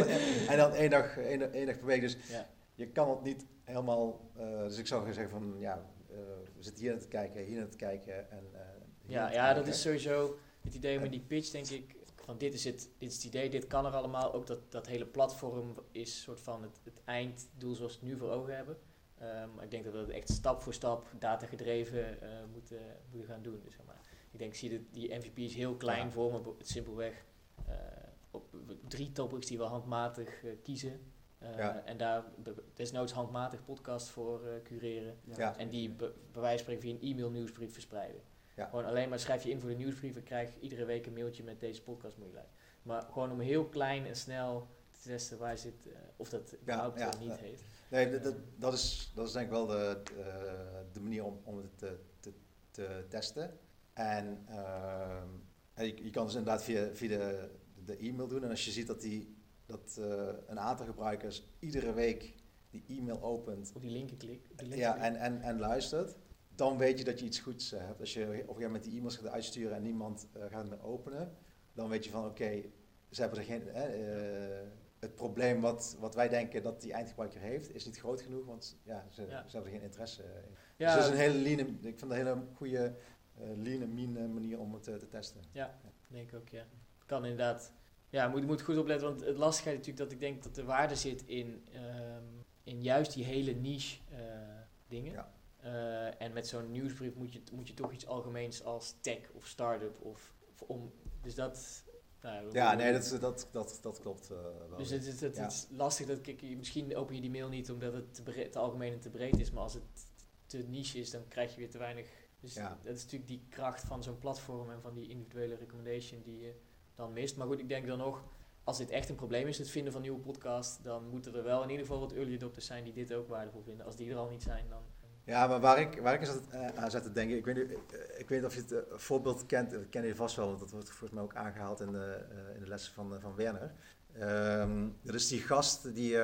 en dan één dag, één, één dag per week. Dus Ja. je kan het niet helemaal. eh, dus ik zou gewoon zeggen van ja, we zitten hier naar te kijken, hier naar te kijken. En, eh, Ja, ja, dat is sowieso het idee met die pitch, denk ik. Van dit is het, dit is het idee, dit kan er allemaal. Ook dat, dat hele platform is soort van het, het einddoel zoals we het nu voor ogen hebben. Ehm, maar ik denk dat we dat echt stap voor stap, datagedreven eh moeten, moeten gaan doen. Dus, zeg maar. Ik denk, zie dat die MVP is heel klein Ja. voor me, simpelweg eh, op drie topics die we handmatig kiezen. Eh, Ja. En daar desnoods handmatig podcast voor eh, cureren. Ja. En die be- bij wijze van spreken via een e-mail nieuwsbrief verspreiden. Ja. Gewoon alleen maar schrijf je in voor de nieuwsbrief en krijg je iedere week een mailtje met deze podcast moet je luisteren. Maar gewoon om heel klein en snel te testen waar zit, eh, of dat überhaupt ja, niet ja. heeft. Nee, dat, dat, is, dat is denk ik wel de, de, de manier om, om het te, te, te testen. En ehm, en je, je kan dus inderdaad via, via de, de e-mail doen. En als je ziet dat, die, dat eh, een aantal gebruikers iedere week die e-mail opent Op die linker klik. op die linker ja, en, en, en luistert, dan weet je dat je iets goeds eh, hebt. Als je op een gegeven moment die e-mails gaat uitsturen en niemand eh, gaat het meer openen, dan weet je van oké, ze hebben er geen... het probleem wat, wat wij denken dat die eindgebruiker heeft, is niet groot genoeg, want ja, ze, Ja. ze hebben er geen interesse in. ja, Dus dat is een hele lean, ik vind dat een hele goede lean en mean manier om het te testen. denk ik ook, ja. Kan inderdaad. Ja, moet, moet goed opletten, want het lastige is natuurlijk dat ik denk dat de waarde zit in, ehm, in juist die hele niche eh, dingen. Ja. Eh, en met zo'n nieuwsbrief moet je, moet je toch iets algemeens als tech of start-up of, of om. Dus dat. Nou, Ja, nee, dat, dat, dat, dat klopt eh, wel. Dus het, is- het, Ja. het is lastig dat ik, misschien open je die mail niet omdat het te, breed, te algemeen en te breed is, maar als het te niche is, dan krijg je weer te weinig. Dus Ja. dat is natuurlijk die kracht van zo'n platform en van die individuele recommendation die je dan mist. Maar goed, ik denk dan nog, als dit echt een probleem is, het vinden van nieuwe podcasts, dan moeten er wel in ieder geval wat early adopters zijn die dit ook waardevol vinden. Als die er al niet zijn, dan... Ja, maar waar ik, waar ik eens aan, eh, zat te denken, ik weet, niet, eh, ik weet of je het eh, voorbeeld kent, dat ken je vast wel, want dat wordt volgens mij ook aangehaald in de, in de lessen van, van Werner. Ehm dat is die gast die,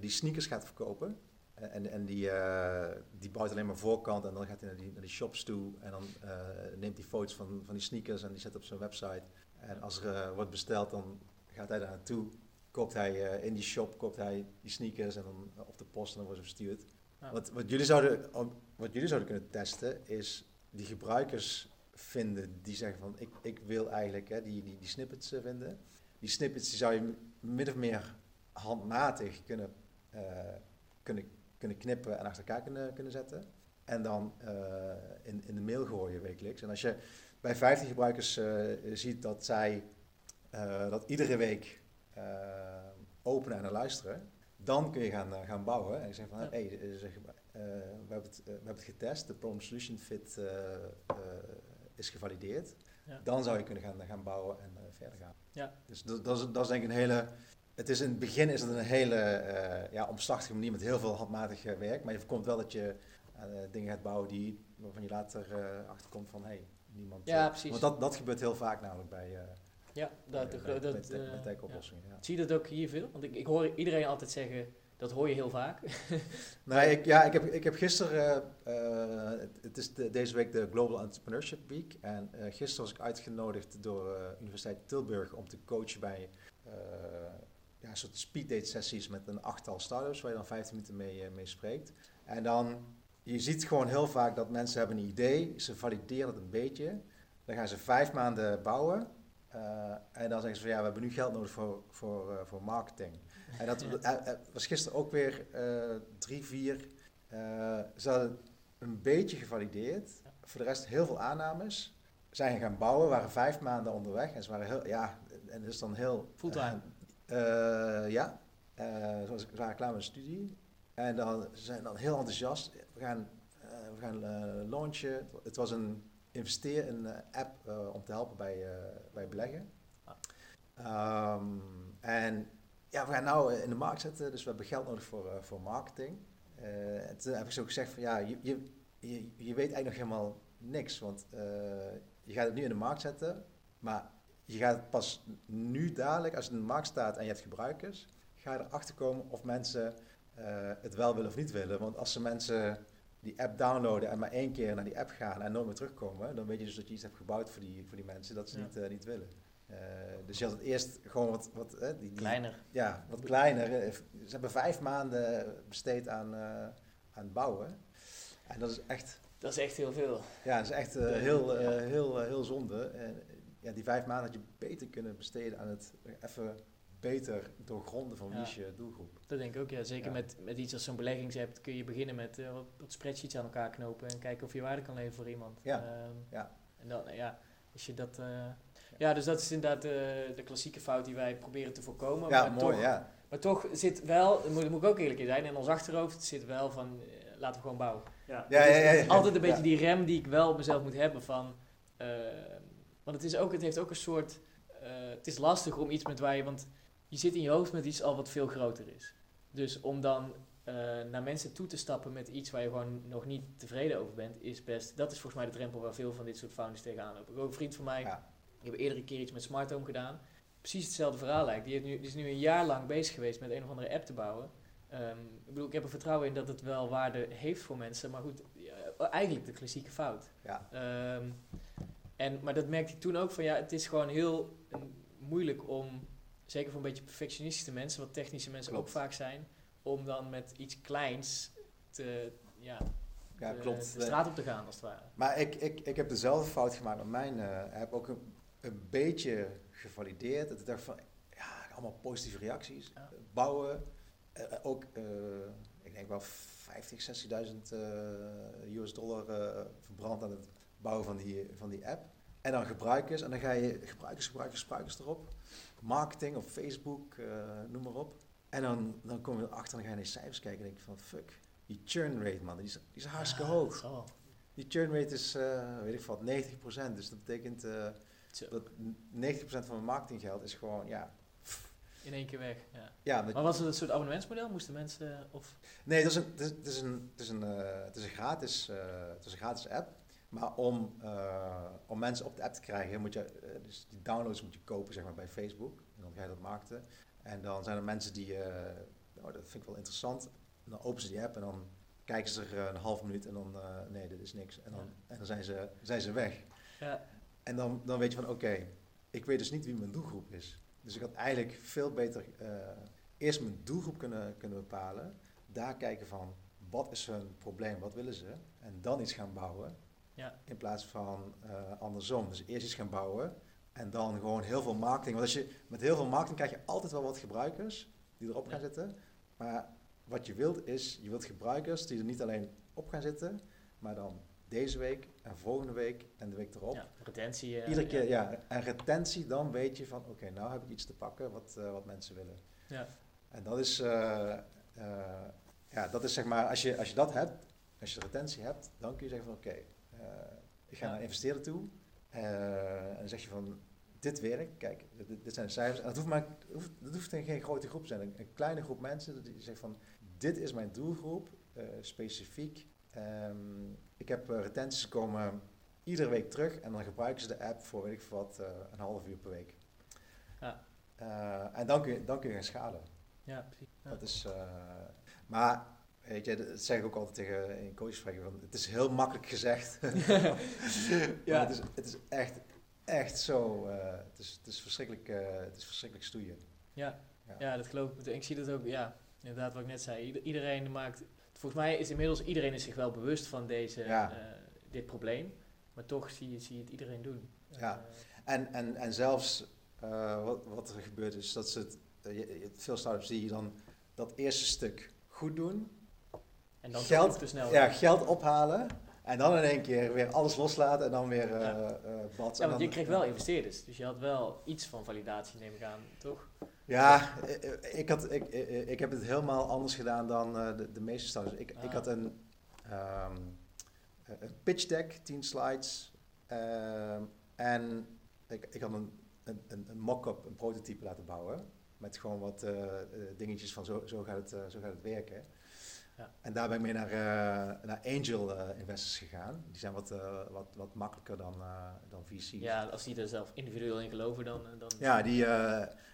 die sneakers gaat verkopen. En, en die, eh, die bouwt alleen maar voorkant en dan gaat hij naar die, naar die shops toe en dan eh, neemt hij foto's van, van die sneakers en die zet op zijn website. En als er eh, wordt besteld, dan gaat hij daar naartoe, koopt hij in die shop koopt hij die sneakers en dan op de post en dan worden ze verstuurd. Ja. Wat, wat, jullie zouden, wat jullie zouden kunnen testen is die gebruikers vinden die zeggen van ik, ik wil eigenlijk hè, die, die, die snippets vinden. Die snippets die zou je min of meer handmatig kunnen, kunnen, kunnen knippen en achter elkaar kunnen, kunnen zetten. En dan eh, in, in de mail gooien wekelijks. En als je bij 15 gebruikers eh, ziet dat zij eh, dat iedere week openen en luisteren, dan kun je gaan, gaan bouwen. En je zegt van, Ja. hey, zeg, we, hebben het, we hebben het getest, de problem solution fit is gevalideerd. Ja. Dan zou je kunnen gaan, gaan bouwen en verder gaan. Ja. Dus dat, dat, is, dat is denk ik een hele... Het is in het begin is het een hele eh, ja, omslachtige manier met heel veel handmatig eh, werk. Maar je voorkomt wel dat je eh, dingen gaat bouwen die, waarvan je later achterkomt van... Hey, niemand, Ja, precies. Want dat, dat gebeurt heel vaak namelijk bij, Ja, dat, bij, dat, bij, dat, bij, bij ja. tech-oplossingen. Ja. Zie je dat ook hier veel? Want ik, ik hoor iedereen altijd zeggen, dat hoor je heel vaak. Nee, ik, ja, ik heb, ik heb gisteren, het- het is de- deze week de Global Entrepreneurship Week. En gisteren was ik uitgenodigd door eh, Universiteit Tilburg om te coachen bij ja, een soort speeddate sessies met een achttal startups waar je dan 15 minuten mee, eh, mee spreekt. En dan, je ziet gewoon heel vaak dat mensen hebben een idee, ze valideren het een beetje. Dan gaan ze vijf maanden bouwen. eh, en dan zeggen ze van ja, we hebben nu geld nodig voor, voor, eh, voor marketing. En dat Ja. was gisteren ook weer drie, vier. ze hadden een beetje gevalideerd. Voor de rest heel veel aannames. zijn gaan bouwen, waren vijf maanden onderweg en ze waren heel, ja, en dat is dan heel... Fulltime. Eh, ja, Eh, zoals ik- ze waren klaar met de studie. En dan ze zijn dan heel enthousiast. We gaan, eh, we gaan launchen. Het was een investeer, een app om te helpen bij, bij beleggen. Ehm, en ja, we gaan nou in de markt zetten, dus we hebben geld nodig voor, voor marketing. En toen heb ik zo gezegd van ja, je, je, je, je weet eigenlijk nog helemaal niks, want je gaat het nu in de markt zetten, maar je gaat pas nu dadelijk, als het in de markt staat en je hebt gebruikers, ga je erachter komen of mensen eh, het wel willen of niet willen. Want als ze mensen die app downloaden en maar één keer naar die app gaan en nooit meer terugkomen, dan weet je dus dat je iets hebt gebouwd voor die, voor die mensen dat ze Ja. niet, eh, niet willen. Eh, dus je had het eerst gewoon wat, wat eh, die, die- Kleiner. ja, wat kleiner. Ze hebben vijf maanden besteed aan, aan het bouwen. En dat is echt, Dat is echt heel veel. ja, dat is echt heel, heel, heel zonde. Ja, die vijf maanden had je beter kunnen besteden aan het even beter doorgronden van wie is je doelgroep. Dat denk ik ook, ja. Zeker Ja. Met, met iets als zo'n beleggingsapp kun je beginnen met eh, wat, wat spreadsheets aan elkaar knopen en kijken of je waarde kan leveren voor iemand. Ja. Ehm, Ja. En dan, ja, als je dat... eh, ja, dus dat is inderdaad eh, de klassieke fout die wij proberen te voorkomen. Ja, maar mooi, toch, ja. Maar toch zit wel, daar moet, moet ik ook eerlijk in zijn, in ons achterhoofd zit wel van, eh, laten we gewoon bouwen. Ja, Ja, ja, ja, ja. Altijd een beetje Ja. die rem die ik wel op mezelf moet hebben van... eh, want het, is ook, het heeft ook een soort... eh, het is lastig om iets met waar je... Want je zit in je hoofd met iets al wat veel groter is. Dus om dan eh, naar mensen toe te stappen met iets waar je gewoon nog niet tevreden over bent, is best... Dat is volgens mij de drempel waar veel van dit soort founders tegenaan lopen. Ik heb ook een vriend van mij, Ja. die heeft eerder een keer iets met Smart Home gedaan. Precies hetzelfde verhaal lijkt. Die, heeft nu, die is nu een jaar lang bezig geweest met een of andere app te bouwen. Ehm, ik bedoel, ik heb er vertrouwen in dat het wel waarde heeft voor mensen. Maar goed, ja, eigenlijk de klassieke fout. Ja. Ehm, en, maar dat merkte ik toen ook van ja, het is gewoon heel eh, moeilijk om, zeker voor een beetje perfectionistische mensen, wat technische mensen Klopt. ook vaak zijn, om dan met iets kleins te, ja, Ja, de, klopt. de straat op te gaan als het ware. Maar ik, ik, ik heb dezelfde fout gemaakt met mijn eh app. Ook een, een beetje gevalideerd. Dat ik dacht van, ja, allemaal positieve reacties. Ja. Bouwen. Eh, ook, eh, ik denk wel 50, 60.000 eh US dollar eh, verbrand aan het bouwen van die, van die app. En dan gebruikers. En dan ga je gebruikers, gebruikers, gebruikers erop. Marketing op Facebook, eh, noem maar op. En dan, dan kom je erachter en dan ga je naar die cijfers kijken en denk je van, fuck. Die churn rate, man, die is, die is hartstikke Ja, hoog. Die churn rate is, eh, weet ik wat, 90%. Dus dat betekent eh, dat 90% van mijn marketinggeld is gewoon, ja. in één keer weg. Ja. Maar was het een soort abonnementsmodel? Moesten mensen, of... nee, dat is een, het is, het is een, het is een, eh, het is een, gratis, eh, het is een gratis app. Maar om, eh, om mensen op de app te krijgen, moet je, eh, dus die downloads moet je kopen zeg maar, bij Facebook. En dan ga je dat markten. En dan zijn er mensen die, nou, dat vind ik wel interessant. En dan openen ze die app en dan kijken ze er een half minuut en dan, nee, dit is niks. En dan, Ja. en dan zijn, ze, zijn ze weg. Ja, En dan, dan weet je van, oké, ik weet dus niet wie mijn doelgroep is. Dus ik had eigenlijk veel beter eerst mijn doelgroep kunnen, kunnen bepalen. Daar kijken van, wat is hun probleem, wat willen ze? En dan iets gaan bouwen. Ja. In plaats van eh, andersom. Dus eerst iets gaan bouwen en dan gewoon heel veel marketing. Want als je, met heel veel marketing krijg je altijd wel wat gebruikers die erop gaan zitten. Maar wat je wilt is, je wilt gebruikers die er niet alleen op gaan zitten, maar dan deze week en volgende week en de week erop. ja, retentie. eh, Iedere keer, ja. En retentie, dan weet je van, oké, nou heb ik iets te pakken wat, eh, wat mensen willen. Ja. En dat is, ja, dat is zeg maar, als je, als je dat hebt, als je retentie hebt, dan kun je zeggen van, oké, ik ga naar een investeerder toe. eh, en dan zeg je van, dit werkt, kijk, dit, dit zijn de cijfers. En dat hoeft, maar, hoeft, dat hoeft geen grote groep te zijn. Een, een kleine groep mensen die zegt van, dit is mijn doelgroep, eh, specifiek. Ehm, ik heb eh, retenties komen iedere week terug en dan gebruiken ze de app voor, weet ik wat, eh, een half uur per week. Ja. Eh, en dan kun, je, dan kun je gaan schalen. Ja, precies. Ja. Dat is, eh, maar, weet je, dat zeg ik ook altijd tegen in coachgesprekken, van, het is heel makkelijk gezegd. Ja. ja. het, is, het is echt, echt zo, eh, het, is, het, is verschrikkelijk, eh, het is verschrikkelijk stoeien. Ja. Ja. ja, dat geloof ik. Ik zie dat ook, ja, inderdaad wat ik net zei. Ieder- iedereen maakt, volgens mij is inmiddels iedereen is zich wel bewust van deze, Ja. eh, dit probleem. Maar toch zie je, zie je het iedereen doen. Ja. En, en, en zelfs wat, wat er gebeurt is dat ze het, veel startups zie je dan dat eerste stuk goed doen, en dan Geld- te snel. ja, geld ophalen En dan in één keer weer alles loslaten en dan weer uh, Ja. uh, bats. Ja, en want dan- je kreeg wel investeerders, dus je had wel iets van validatie, neem ik aan, toch? Ja, eh, eh, ik, had, ik, eh, ik heb het helemaal anders gedaan dan eh, de, de meeste starters. Ik, ik Ah. had een, ehm, eh, een pitch deck, 10 slides. ehm, en ik, ik had een, een, een, mock-up, een prototype laten bouwen. Met gewoon wat eh, eh, dingetjes van zo, zo, gaat het, eh, zo gaat het werken. Ja. En daar ben ik mee naar, eh, naar angel eh, investors gegaan. Die zijn wat, eh, wat, wat makkelijker dan, dan VC's. Ja, als die er zelf individueel in geloven, dan... dan Ja, die,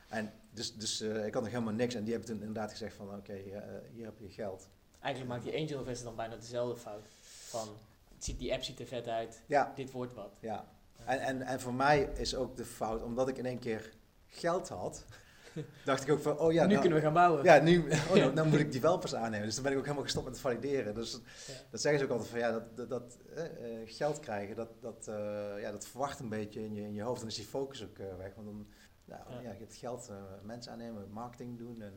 en dus, dus ik had nog helemaal niks. En die hebben toen inderdaad gezegd van, oké, hier heb je geld. Eigenlijk maakt die angel investor dan bijna dezelfde fout. Van, het ziet, die app ziet er vet uit, Ja, dit wordt wat. ja. En, en, en voor mij is ook de fout, omdat ik in één keer geld had, dacht ik ook van, oh ja, nu nou, kunnen we gaan bouwen. ja, nu, oh, nou, nou moet ik developers aannemen. Dus dan ben ik ook helemaal gestopt met het valideren. Dus Ja. dat zeggen ze ook altijd van, ja, dat, dat, dat eh, eh, geld krijgen, dat, dat, eh, ja, dat verwacht een beetje in je, in je hoofd. Dan is die focus ook eh, weg, want dan... Nou, Ja. ja. je hebt geld, mensen aannemen, marketing doen en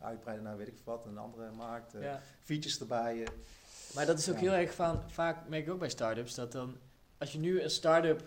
uitbreiden naar weet ik wat, een andere markt. Ja. features erbij. Maar dat is ook heel erg van, vaak merk ik ook bij start-ups, dat dan, als je nu een start-up,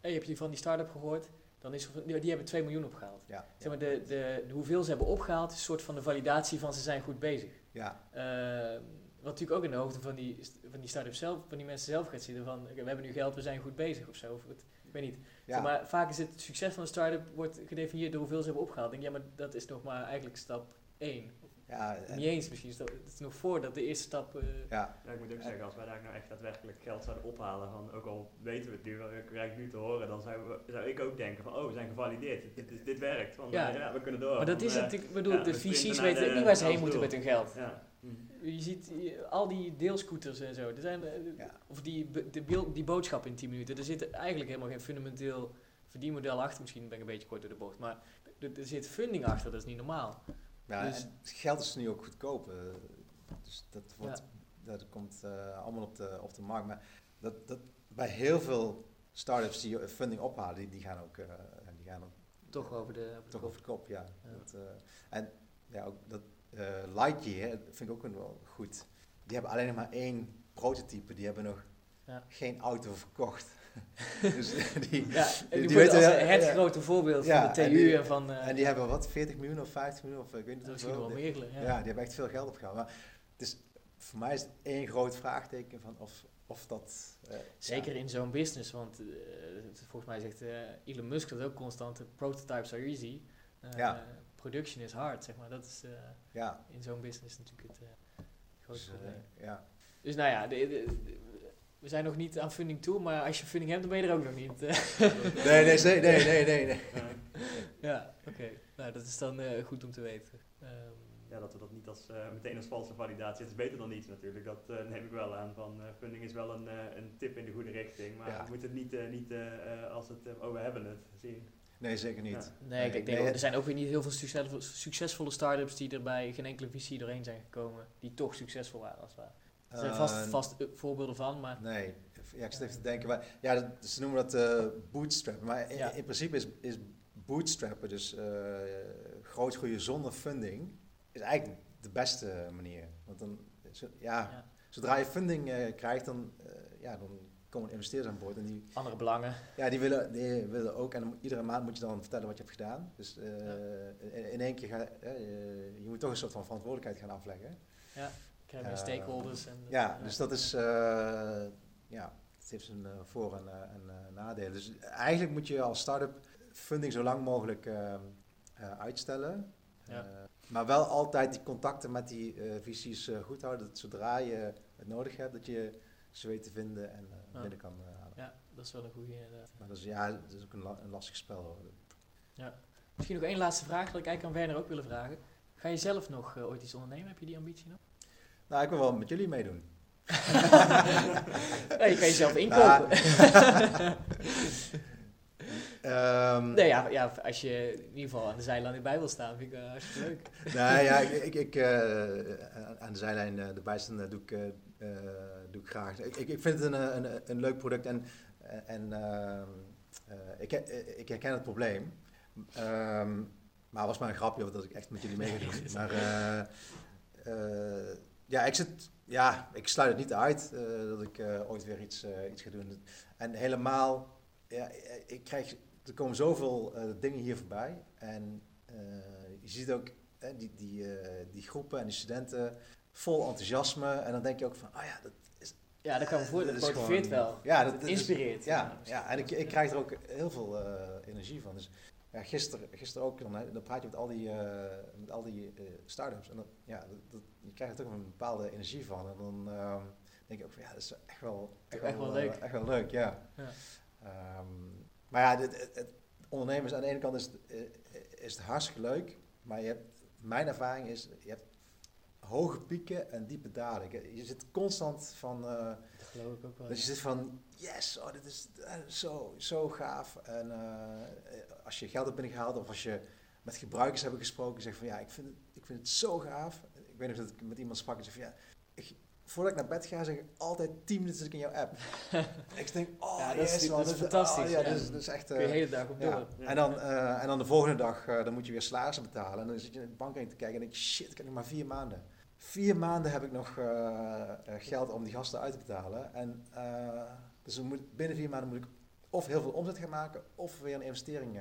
hey, heb je van die start-up gehoord? Dan is die hebben 2 miljoen opgehaald. Ja, Zeg maar, de, de, de hoeveel ze hebben opgehaald is een soort van de validatie van ze zijn goed bezig. ja, Eh, wat natuurlijk ook in de hoofden van die, van die start-up zelf, van die mensen zelf gaat zitten van, we hebben nu geld, we zijn goed bezig of zo. Of het, ik weet niet. ja. Zeg maar vaak is het succes van een start-up wordt gedefinieerd door hoeveel ze hebben opgehaald. Ik denk, ja, maar dat is nog maar eigenlijk stap 1. Ja, en- Niet eens misschien, is dat, dat is nog voordat de eerste stap... eh, ja, Ja, ik moet ook zeggen, als wij daar nou echt daadwerkelijk geld zouden ophalen, van, ook al weten we het nu, wel, ik krijg het nu te horen, dan zou, we- zou ik ook denken van, oh, we zijn gevalideerd, dit, dit, dit werkt, van, Ja. ja. we kunnen door. Maar dat Want, is eh, natuurlijk, ik bedoel, ja, de we VC's weten ook niet waar ze heen moeten met hun geld. Ja. Je ziet al die deelscooters en zo, er zijn, eh, Ja. of die, de, die boodschap in 10 minuten, er zit eigenlijk helemaal geen fundamenteel verdienmodel achter. Misschien ben ik een beetje kort door de bocht, maar er, er zit funding achter, dat is niet normaal. Ja Dus- het geld is nu ook goedkoop. eh, dus dat, wordt, dat komt eh, allemaal op de, op de markt. Maar dat, dat, bij heel veel start-ups die funding ophalen, die, die gaan ook eh, die gaan ook Toch over de, over de toch kop. over de kop. Ja. Ja. Dat, en ja, ook dat Lightyear vind ik ook wel goed. Die hebben alleen nog maar één prototype. Die hebben nog geen auto verkocht. dus die, Ja, die die weten als het ja. grote voorbeeld Ja, van de en TU die- en van... eh, en die hebben wat, 40 miljoen of 50 miljoen of eh, ik weet niet misschien wel meer. Ja. Ja. die hebben echt veel geld opgehaald. Maar het is, voor mij is het één groot vraagteken van of, of dat... eh, Zeker in zo'n business, want volgens mij zegt Elon Musk dat ook constant, prototypes are easy, production is hard, zeg maar. Dat is ja, in zo'n business natuurlijk het grote dus, probleem. ja. Dus nou ja, de, de- de- we zijn nog niet aan funding toe, maar als je funding hebt, dan ben je er ook nog niet. Nee, nee, nee, nee, nee, nee. nee. Ja. oké. Nou, dat is dan eh, goed om te weten. Ehm, Ja, dat we dat niet als, eh, meteen als valse validatie. Het is beter dan niets natuurlijk. Dat eh, neem ik wel aan. Van, eh, funding is wel een, eh, een tip in de goede richting. Maar Ja. we moeten het niet, eh, niet als het, oh we hebben het, zien. Nee, zeker niet. Ja. Nee, ik denk, nee, er zijn ook weer niet heel veel succesvolle, succesvolle start-ups die er bij geen enkele VC doorheen zijn gekomen, die toch succesvol waren als het ware. Er zijn vast, vast voorbeelden van, maar Nee, ja, ik zit even te denken. Maar, ja, dat, ze noemen dat bootstrappen. Maar in, Ja. in principe is, is bootstrappen, dus eh groot groeien zonder funding, is eigenlijk de beste manier. Want dan, zo- ja, Ja. zodra je funding eh, krijgt, dan, ja, dan komen investeerders aan boord. En die, andere belangen. ja, die, willen, die willen ook, en iedere maand moet je dan vertellen wat je hebt gedaan. Dus in, in één keer ga je moet toch een soort van verantwoordelijkheid gaan afleggen. Krijg je Eh, stakeholders. En, Ja, dus dat is, eh, ja, het heeft zijn eh, voor- en, eh, en eh, nadelen. Dus eigenlijk moet je als start-up funding zo lang mogelijk eh, eh, uitstellen. Ja. Eh, maar wel altijd die contacten met die eh eh, goed houden. Dat zodra je het nodig hebt, dat je ze weet te vinden en eh, Ja. binnen kan eh, halen. Ja, dat is wel een goede inderdaad. Maar dat is, ja, dat is ook een, la- een lastig spel. Hoor. Misschien nog één laatste vraag, dat ik eigenlijk aan Werner ook willen vragen. Ga je zelf nog eh, ooit iets ondernemen? Heb je die ambitie nog? Nou, ik wil wel met jullie meedoen. je kan jezelf inkopen. Ehm, nee, ja, ja, als je in ieder geval aan de zijlijn erbij wil staan, vind ik uh, hartstikke leuk. Nee, ja, ik, ik, ik, eh, aan de zijlijn eh, erbij staan eh, doe, ik, eh, eh, doe ik graag. Ik, ik, vind het een, een, een leuk product en, en ehm, eh, ik, ik herken het probleem. Ehm, maar het was maar een grapje dat ik echt met jullie mee ga doen. Maar eh, eh, ja, ik zit, ja, ik sluit het niet uit eh, dat ik eh, ooit weer iets, eh, iets ga doen. En helemaal, ja, ik krijg, er komen zoveel dingen hier voorbij. En je ziet ook die, die, die groepen en die studenten vol enthousiasme. En dan denk je ook van, oh ja, dat is... Ja, dat kan me voor, dat motiveert gewoon- wel. Ja, dat, is- inspireert. Ja, ja, en ik, ik krijg er ook heel veel energie van. Dus ja, gisteren, gisteren ook, dan, dan praat je met al die, eh, met al die eh, start-ups. En dan, ja, dat, dat- je krijgt er toch een bepaalde energie van. En dan ehm, denk ik ook van, ja, dat is echt wel, Echt wel eh, leuk. echt wel leuk, ja. Ja. Ehm, maar ja, dit- het, het ondernemers aan de ene kant is, het, eh, is het hartstikke leuk. Maar je hebt, mijn ervaring is, je hebt hoge pieken en diepe dalen. Je- zit constant van... eh, Dat geloof ik ook wel. dat je zit van, yes, oh, dit is eh, zo, zo gaaf. En eh, als je geld hebt binnengehaald of als je met gebruikers hebben gesproken, zeg van ja, ik vind het, ik vind het zo gaaf. Ik weet nog dat ik met iemand sprak en zei van ja, ik, voordat ik naar bed ga, zeg ik altijd 10 minuten zit ik in jouw app. ik denk, oh, Ja, dat is- yes, dat man, is fantastisch, oh, ja, ja. dat, is, dat is echt... Kun je de eh, hele dag op ja. En, dan, en dan de volgende dag, dan moet je weer salarissen betalen. En dan zit je in de bankrekening te kijken en denk je, shit, ik heb nog maar vier maanden. Vier maanden heb ik nog eh, eh, geld om die gasten uit te betalen. En eh, dus moet, binnen vier maanden moet ik of heel veel omzet gaan maken, of weer een investering.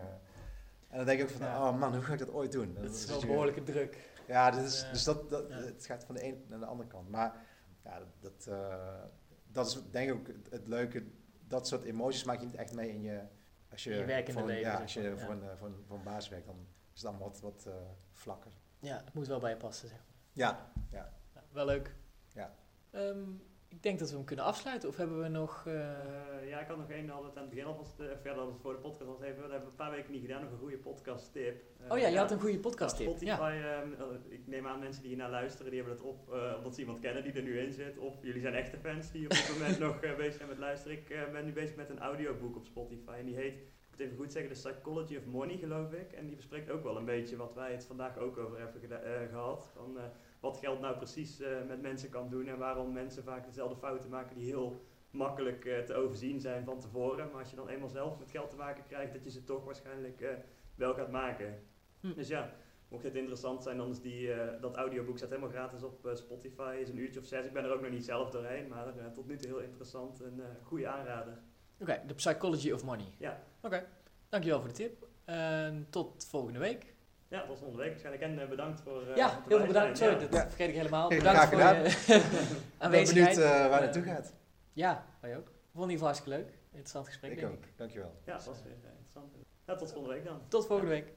en dan denk ik ook van, Ja. oh man, hoe ga ik dat ooit doen? Dat is wel behoorlijke druk. Ja, dus, is, dus dat, dat, Ja. het gaat van de ene naar de andere kant. Maar ja, dat, dat, dat is denk ik ook het, het leuke. Dat soort emoties maak je niet echt mee in je... Als je, In je werkende voor een- leven, Ja, als je voor, een, voor, een, voor een baas werkt, dan is het allemaal wat, wat vlakker. Ja, het moet wel bij je passen, zeg maar. Ja, Ja, wel leuk. Ja. Ehm, ik denk dat we hem kunnen afsluiten. Of hebben we nog... eh, Eh, ja, ik had nog één, hadden we het aan het begin alvast, eh, verder hadden we het voor de podcast al even, dat hebben we een paar weken niet gedaan, nog een goede podcast tip. oh ja, je had een goede podcast tip. Spotify, Ja. ehm, eh, ik neem aan mensen die hiernaar luisteren, die hebben het op eh, omdat ze iemand kennen die er nu in zit. Of jullie zijn echte fans die op dit moment nog eh, bezig zijn met luisteren. Ik eh, ben nu bezig met een audioboek op Spotify en die heet, ik moet even goed zeggen, The Psychology of Money geloof ik. En die bespreekt ook wel een beetje wat wij het vandaag ook over hebben eh, gehad. Van, eh, wat geld nou precies eh, met mensen kan doen en waarom mensen vaak dezelfde fouten maken die heel makkelijk eh, te overzien zijn van tevoren. Maar als je dan eenmaal zelf met geld te maken krijgt, dat je ze toch waarschijnlijk eh, wel gaat maken. Hm. Dus ja, mocht dit interessant zijn, dan is die, dat audioboek staat helemaal gratis op Spotify. Is een uurtje of zes. Ik ben er ook nog niet zelf doorheen, maar tot nu toe heel interessant. Een eh goede aanrader. Oké, The Psychology of Money. Ja. Oké, dankjewel voor de tip. En tot volgende week. Ja, tot volgende week waarschijnlijk. En bedankt voor. eh, ja, heel veel bedankt. Sorry, Ja. dat Ja. vergeet ik helemaal. Bedankt graag voor gedaan. je ik ben aanwezigheid. benieuwd eh, waar het Eh, naartoe gaat. Ja, wij ook. Vond in ieder geval hartstikke leuk. Interessant gesprek, Ik denk ook, ik. dankjewel. Ja, dat was weer interessant. Ja, tot volgende week dan. Tot volgende week.